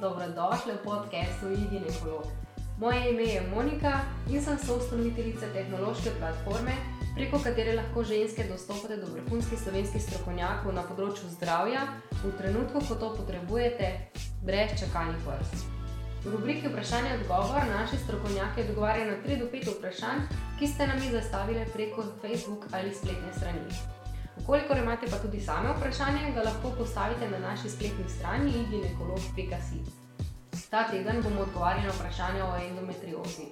dobrodošli v podkastu Iginekolog. Moje ime je Monika in sem soustanoviteljica tehnološke platforme, preko katere lahko ženske dostopate do vrhunskih slovenskih strokovnjakov na področju zdravja v trenutku, ko to potrebujete, brez čakalnih vrst. V rubriki Vprašanje odgovor naši strokovnjaki odgovarjajo na 3 do 5 vprašanj, ki ste nam jih zastavili preko Facebook ali spletne strani. Kolikor imate pa tudi same vprašanje, ga lahko postavite na naši spletni strani ginekolog.si. Ta teden bomo odgovarjali na vprašanje o endometriozi.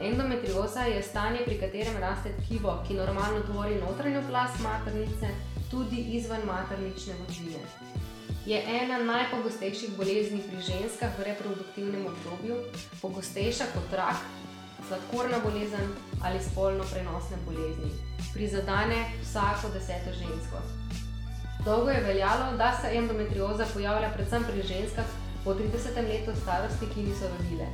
Endometrioza je stanje, pri katerem raste tkivo, ki normalno tvori notranjo plast maternice, tudi izven maternične možine. Je ena najpogostejših bolezni pri ženskah v reproduktivnem obdobju, pogostejša kot rak, sladkorna bolezen ali spolno prenosne bolezni. Prizadene vsako deseto žensko. Dolgo je veljalo, da se endometrioza pojavlja predvsem pri ženskah po 30. letu starosti, ki niso rodile.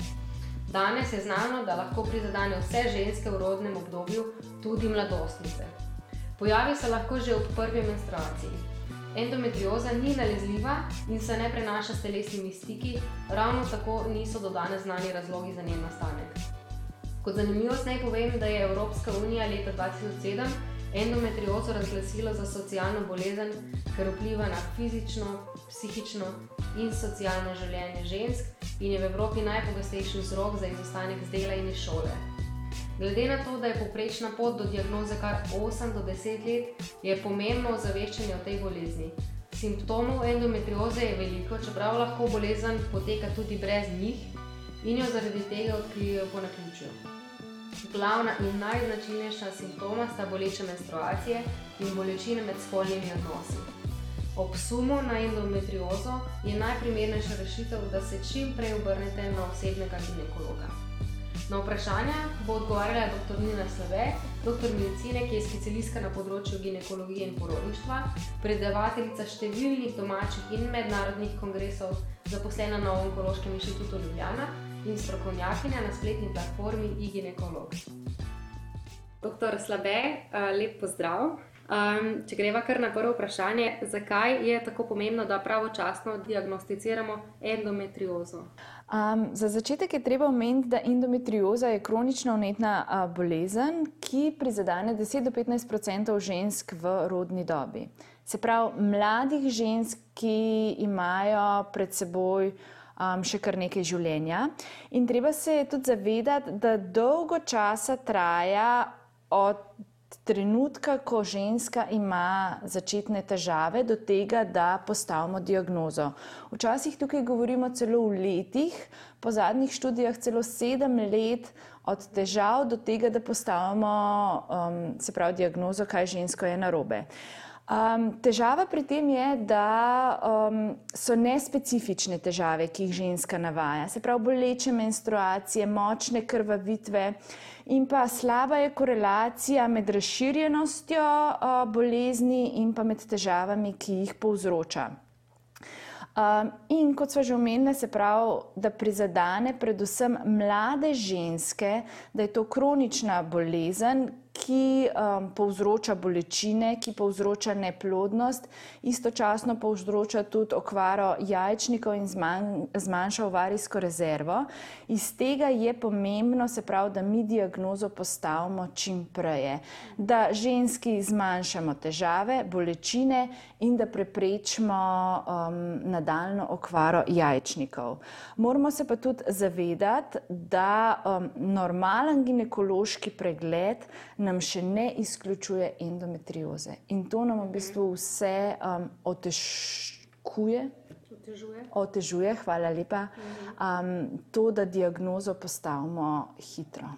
Danes je znano, da lahko prizadene vse ženske v rodnem obdobju, tudi mladostnice. Pojavi se lahko že ob prvi menstruaciji. Endometrioza ni nalezljiva in se ne prenaša s telesnimi stiki, ravno tako niso do danes znani razlogi za njen nastanek. Kot zanimivost naj povem, da je Evropska unija leta 2007 endometriozo razglasila za socialno bolezen, ker vpliva na fizično, psihično in socialno življenje žensk in je v Evropi najpogostejši vzrok za izostanek z dela in iz šole. Glede na to, da je poprečna pot do diagnoze kar 8 do 10 let, je pomembno ozaveščanje o tej bolezni. Simptomov endometrioze je veliko, čeprav lahko bolezen poteka tudi brez njih in jo zaradi tega odkrijejo po naključju. Glavna in najznačilnejša simptoma sta boleče menstruacije in bolečine med spolnimi odnosi. Ob sumu na endometriozo je najprimernejša rešitev, da se čim prej obrnete na osebnega ginekologa. Na vprašanja bo odgovarjala dr. Nina Slave, doktor medicine, ki je specialistka na področju ginekologije in porodništva, predavateljica številnih domačih in mednarodnih kongresov, zaposlena na Onkološkem inštitutu Ljubljana in strokovnjakinja na spletni platformi iGinekolog. Doktor Slabe, eh, lep pozdrav. Um, če greva kar na prvo vprašanje, zakaj je tako pomembno, da pravočasno diagnosticiramo endometriozo? Um, za začetek je treba omeniti, da endometrioza je kronična unetna uh, bolezen, ki prizadene 10-15% žensk v rodni dobi. Se pravi, mladih žensk, ki imajo pred seboj um, še kar nekaj življenja. In treba se je tudi zavedati, da dolgo časa traja od trenutka, ko ženska ima začetne težave, do tega, da postavimo diagnozo. Včasih tukaj govorimo celo v letih, po zadnjih študijah celo sedem let. Od težav do tega, da postavimo um, pravi, diagnozo, kaj žensko je narobe. Uh, Um, težava pri tem je, da um, so nespecifične težave, ki jih ženska navaja. Se pravi, boleče menstruacije, močne krvavitve in pa slaba je korelacija med razširjenostjo uh, bolezni in pa med težavami, ki jih povzroča. Um, in kot smo že omenili, se pravi, da prizadene predvsem mlade ženske, da je to kronična bolezen, ki um, povzroča bolečine, ki povzroča neplodnost, istočasno povzroča tudi okvaro jajčnikov in zman, zmanjša ovarijsko rezervo. Iz tega je pomembno, se pravi, da mi diagnozo postavimo čim prej, da ženski zmanjšamo težave, bolečine in da preprečimo um, nadaljno okvaro jajčnikov. Moramo se pa tudi zavedati, da um, normalen ginekološki pregled nam še ne izključuje endometrioze. In to nam v bistvu vse um, otežkuje. Otežuje. otežuje, hvala lepa. Um, to, da diagnozo postavimo hitro.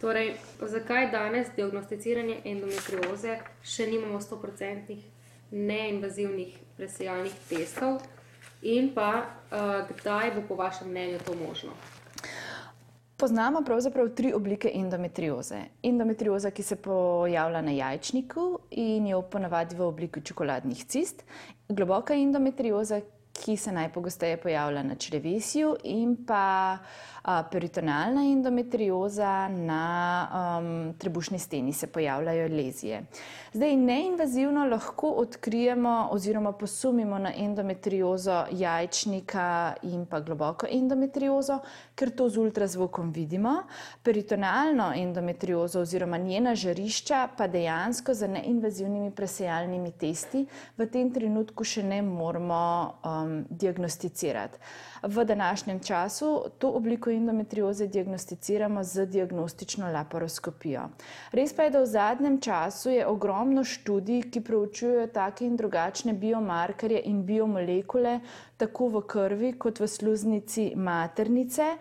Torej, zakaj danes diagnosticiranje endometrioze še nimamo 100% neinvazivnih presejalnih testov, in pa uh, kdaj bo po vašem mnenju to možno? Poznamo pravzaprav tri oblike endometrioze. Endometrioza, ki se pojavlja na jajčniku in je ponavadi v obliki čokoladnih cist, globoka endometrioza, ki se najpogosteje pojavlja na črevesju, in pa peritonalna endometrioza na um, trebušni steni se pojavljajo lezije. Zdaj, neinvazivno lahko odkrijemo oziroma posumimo na endometriozo jajčnika in pa globoko endometriozo, ker to z ultrazvokom vidimo. Peritonalno endometriozo oziroma njena žarišča pa dejansko za neinvazivnimi presejalnimi testi v tem trenutku še ne moramo um, diagnosticirati. V današnjem času to obliko endometrioze diagnosticiramo z diagnostično laparoskopijo. Res pa je, da v zadnjem času je ogromno študij, ki preučujejo take in drugačne biomarkerje in biomolekule, tako v krvi kot v sluznici maternice,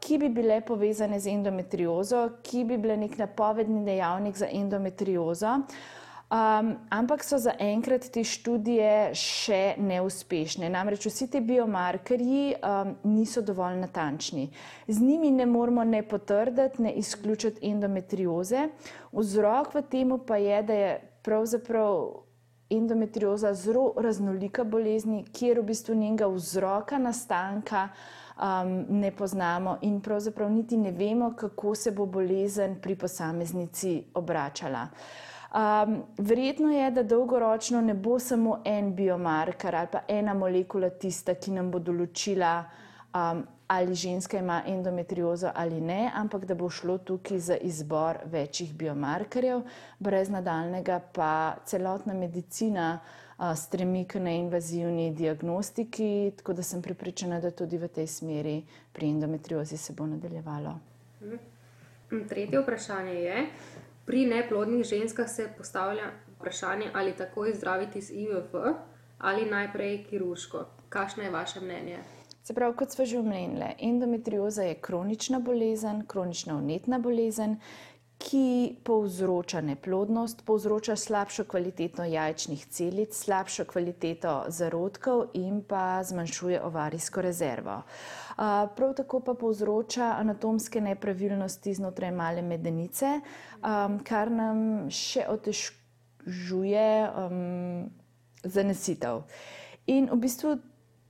ki bi bile povezane z endometriozo, ki bi bile nek napovedni dejavnik za endometriozo. Um, ampak so zaenkrat te študije še neuspešne. Namreč vsi ti biomarkerji um, niso dovolj natančni. Z njimi ne moramo ne potrditi, ne izključiti endometrioze. Vzrok v tem pa je, da je pravzaprav endometrioza zelo raznolika bolezen, kjer v bistvu njenega vzroka nastanka. Um, ne poznamo, in pravzaprav niti ne vemo, kako se bo bolezen pri posameznici obračala. Uh, Um, verjetno je, da dolgoročno ne bo samo en biomarker ali pa ena molekula tista, ki nam bo določila, um, ali ženska ima endometriozo ali ne, ampak da bo šlo tukaj za izbor večjih biomarkerjev, brez nadaljnega pa celotna medicina uh, stremi k neinvazivni diagnostiki, tako da sem pripričana, da tudi v tej smeri pri endometriozi se bo nadaljevalo. Mhm. Tretje vprašanje je. Pri neplodnih ženskah se postavlja vprašanje, ali takoj zdraviti z IVF ali najprej kirurško. Kakšno je vaše mnenje? Se pravi, kot smo že omenili, endometrioza je kronična bolezen, kronična unetna bolezen, ki povzroča neplodnost, povzroča slabšo kvaliteto jajčnih celic, slabšo kvaliteto zarodkov in pa zmanjšuje ovarijsko rezervo. Prav tako pa povzroča anatomske nepravilnosti znotraj male medenice, kar nam še otežuje zanesitev. In v bistvu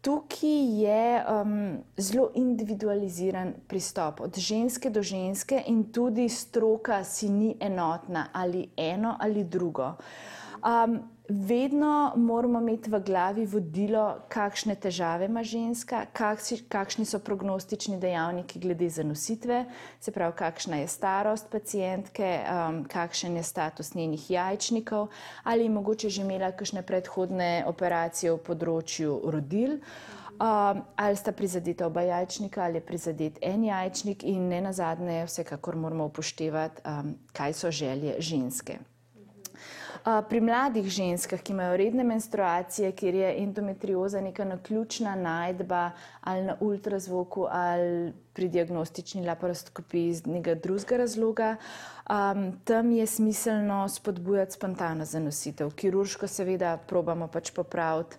tukaj je um, zelo individualiziran pristop od ženske do ženske, in tudi stroka si ni enotna ali eno ali drugo. Um, vedno moramo imeti v glavi vodilo, kakšne težave ima ženska, kakšni so prognostični dejavniki glede zanositve, se pravi, kakšna je starost pacijentke, um, kakšen je status njenih jajčnikov, ali je mogoče že imela kakšne predhodne operacije v področju rodil. Um, ali sta prizadeta oba jajčnika, ali je prizadet en jajčnik, in ne na zadnje, vsekakor moramo upoštevati, um, kaj so želje ženske. Pri mladih ženskah, ki imajo redne menstruacije, kjer je endometrioza neka naključna najdba ali na ultrazvoku ali pri diagnostični laparoskopiji iz nekega drugega razloga, um, tam je smiselno spodbujati spontano zanositev. Kirurško seveda probamo pač popraviti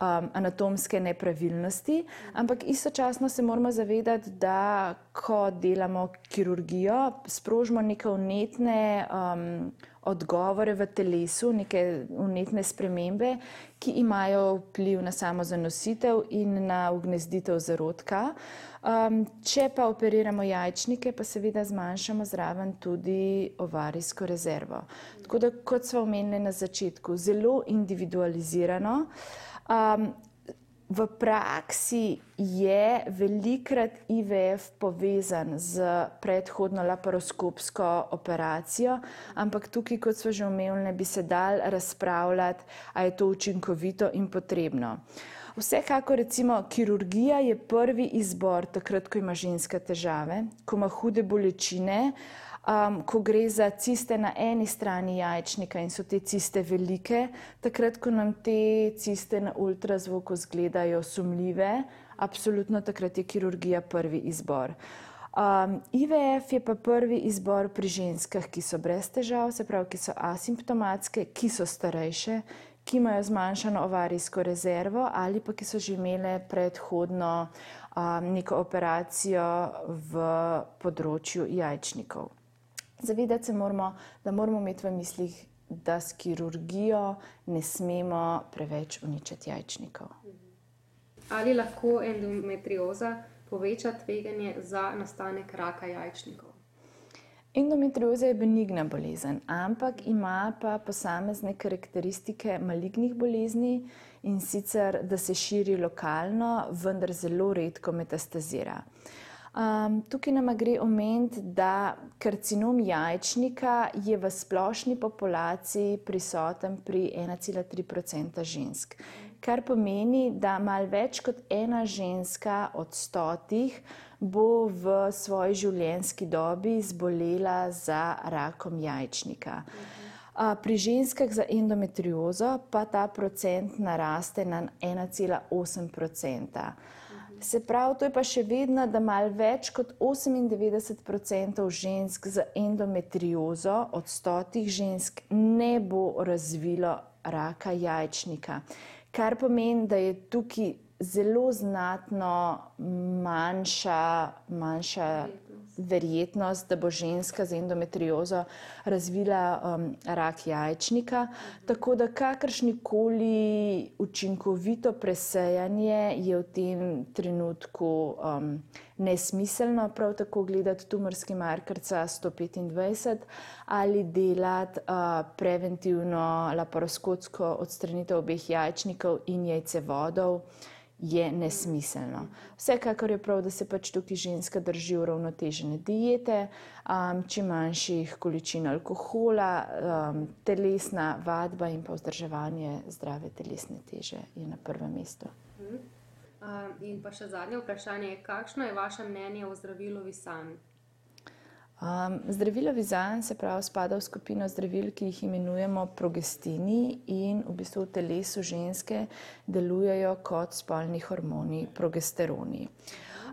um, anatomske nepravilnosti, ampak istočasno se moramo zavedati, da ko delamo kirurgijo, sprožimo neke unetne um, odgovore v telesu, neke unetne spremembe, ki imajo vpliv na samo zanositev in na ugnezditev zarodka. Um, če pa operiramo jajčnike, pa seveda zmanjšamo zraven tudi ovarijsko rezervo. Tako da, kot smo omenili na začetku, zelo individualizirano. Um, v praksi je velikrat IVF povezan z predhodno laparoskopsko operacijo, ampak tukaj, kot smo že omenili, bi se dal razpravljati, ali je to učinkovito in potrebno. Vsekakor, recimo, kirurgija je prvi izbor takrat, ko ima ženska težave, ko ima hude bolečine um, ko gre za ciste na eni strani jajčnika in so te ciste velike, takrat, ko nam te ciste na ultrazvoku izgledajo sumljive, absolutno takrat je kirurgija prvi izbor. Um, IVF je pa prvi izbor pri ženskah, ki so brez težav, se pravi, ki so asimptomatske, ki so starejše, ki imajo zmanjšano ovarijsko rezervo ali pa ki so že imele predhodno um, neko operacijo v področju jajčnikov. Zavedati se moramo, da moramo imeti v mislih, da s kirurgijo ne smemo preveč uničiti jajčnikov. Ali lahko endometrioza poveča tveganje za nastanek raka jajčnikov? Endometrioza je benigna bolezen, ampak ima pa posamezne karakteristike malignih bolezni in sicer, da se širi lokalno, vendar zelo redko metastazira. Um, tukaj nam gre omeniti, da karcinom jajčnika je v splošni populaciji prisoten pri 1,3% žensk, kar pomeni, da malo več kot ena ženska od stotih bo v svoji življenjski dobi zbolela za rakom jajčnika. Pri ženskah za endometriozo pa ta procent naraste na 1,8 procenta. Se pravi, to je pa še vedno, da malo več kot 98% žensk z endometriozo od stotih žensk ne bo razvilo raka jajčnika, kar pomeni, da je tukaj zelo znatno manjša, manjša verjetnost, da bo ženska z endometriozo razvila um, rak jajčnika. Tako da kakršni koli učinkovito presejanje je v tem trenutku um, nesmiselno, prav tako gledati tumorski markerca 125 ali delati uh, preventivno laparoskopsko odstranitev obeh jajčnikov in jajcevodov je nesmiselno. Vsekakor je prav, da se pač tukaj ženska drži uravnotežene diete, um, čim manjših količin alkohola, um, telesna vadba in pa vzdrževanje zdrave telesne teže je na prvem mestu. Uh, in pa še zadnje vprašanje, kakšno je vaše mnenje o zdravilu Visan? Um, zdravilo vizan se pravi spada v skupino zdravil, ki jih imenujemo progestini in v bistvu v telesu ženske delujejo kot spolni hormoni progesteroni.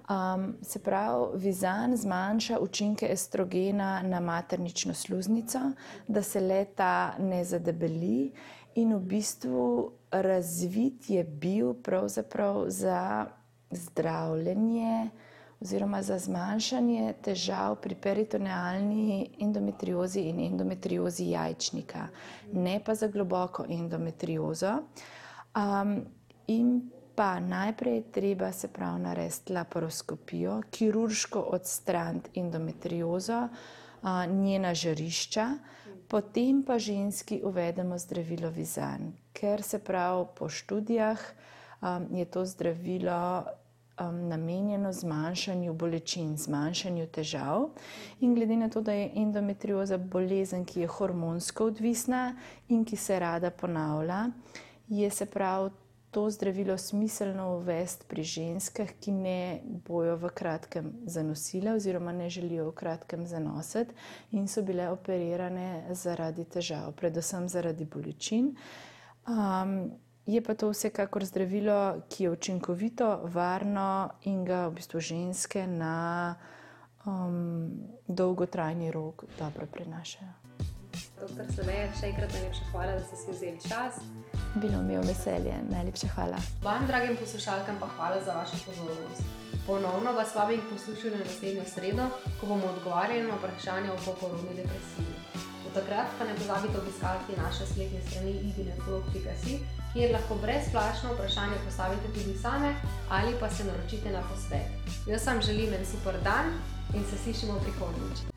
Um, se pravi, vizan zmanjša učinke estrogena na maternično sluznico, da se leta ne zadebeli in v bistvu razvit je bil pravzaprav za zdravljenje oziroma za zmanjšanje težav pri peritonealni endometriozi in endometriozi jajčnika, ne pa za globoko endometriozo. Um, in pa najprej je treba se prav narediti laparoskopijo, kirurško odstraniti endometriozo, uh, njena žarišča, potem pa ženski uvedemo zdravilo vizan, ker se prav po študijah um, je to zdravilo um, namenjeno zmanjšanju bolečin, zmanjšanju težav. In glede na to, da je endometrioza bolezen, ki je hormonsko odvisna in ki se rada ponavlja, je se prav to zdravilo smiselno uvesti pri ženskah, ki ne bojo v kratkem zanosile oziroma ne želijo v kratkem zanositi in so bile operirane zaradi težav, predvsem zaradi bolečin. Um, Je pa to vsekakor zdravilo, ki je učinkovito, varno in ga v bistvu ženske na um, dolgotrajni rok dobro prenašajo. Doktor Slovenija, še enkrat najlepša hvala, da ste si vzeli čas. Bilo mi je veselje, najlepša hvala. Vam, dragim poslušalkam, pa hvala za vašo pozornost. Ponovno vas vabim poslušati naslednjo sredo, ko bomo odgovarjali na vprašanje o poporodni depresiji. Takrat pa ne pozabite obiskati naše spletne strani iginefolog.com kjer lahko brezplačno vprašanje postavite tudi same ali pa se naročite na posvet. Jaz vam želim en super dan in se slišimo prihodnjič.